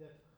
Depth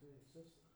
to exist.